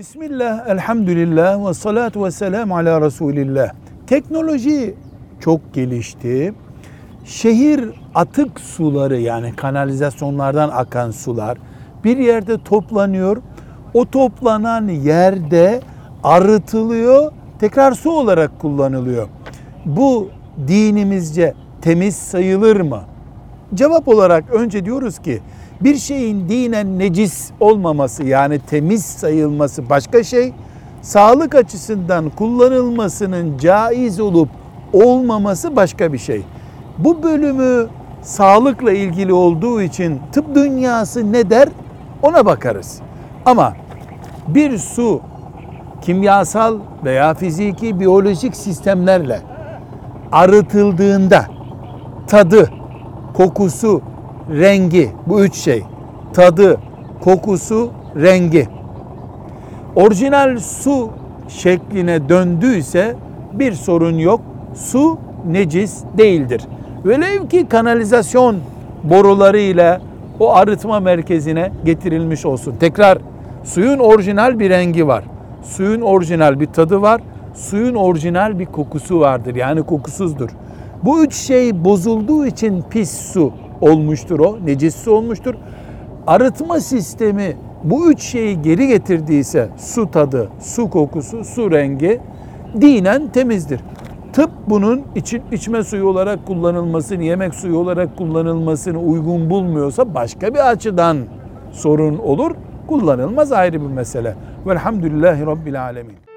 Bismillah, elhamdülillah ve salatu ve selamu ala Resulillah. Teknoloji çok gelişti. Şehir atık suları yani kanalizasyonlardan akan sular bir yerde toplanıyor. O toplanan yerde arıtılıyor, tekrar su olarak kullanılıyor. Bu dinimizce temiz sayılır mı? Cevap olarak önce diyoruz ki bir şeyin dinen necis olmaması yani temiz sayılması başka şey. Sağlık açısından kullanılmasının caiz olup olmaması başka bir şey. Bu bölümü sağlıkla ilgili olduğu için tıp dünyası ne der ona bakarız. Ama bir su kimyasal veya fiziki biyolojik sistemlerle arıtıldığında tadı, kokusu, rengi bu üç şey. Tadı, kokusu, rengi. Orijinal su şekline döndüyse bir sorun yok. Su necis değildir. Velev ki kanalizasyon borularıyla o arıtma merkezine getirilmiş olsun. Tekrar suyun orijinal bir rengi var. Suyun orijinal bir tadı var. Suyun orijinal bir kokusu vardır. Yani kokusuzdur. Bu üç şey bozulduğu için pis su olmuştur o, necis su olmuştur. Arıtma sistemi bu üç şeyi geri getirdiyse su tadı, su kokusu, su rengi dinen temizdir. Tıp bunun için içme suyu olarak kullanılmasını, yemek suyu olarak kullanılmasını uygun bulmuyorsa başka bir açıdan sorun olur. Kullanılmaz ayrı bir mesele. Velhamdülillahi Rabbil Alemin.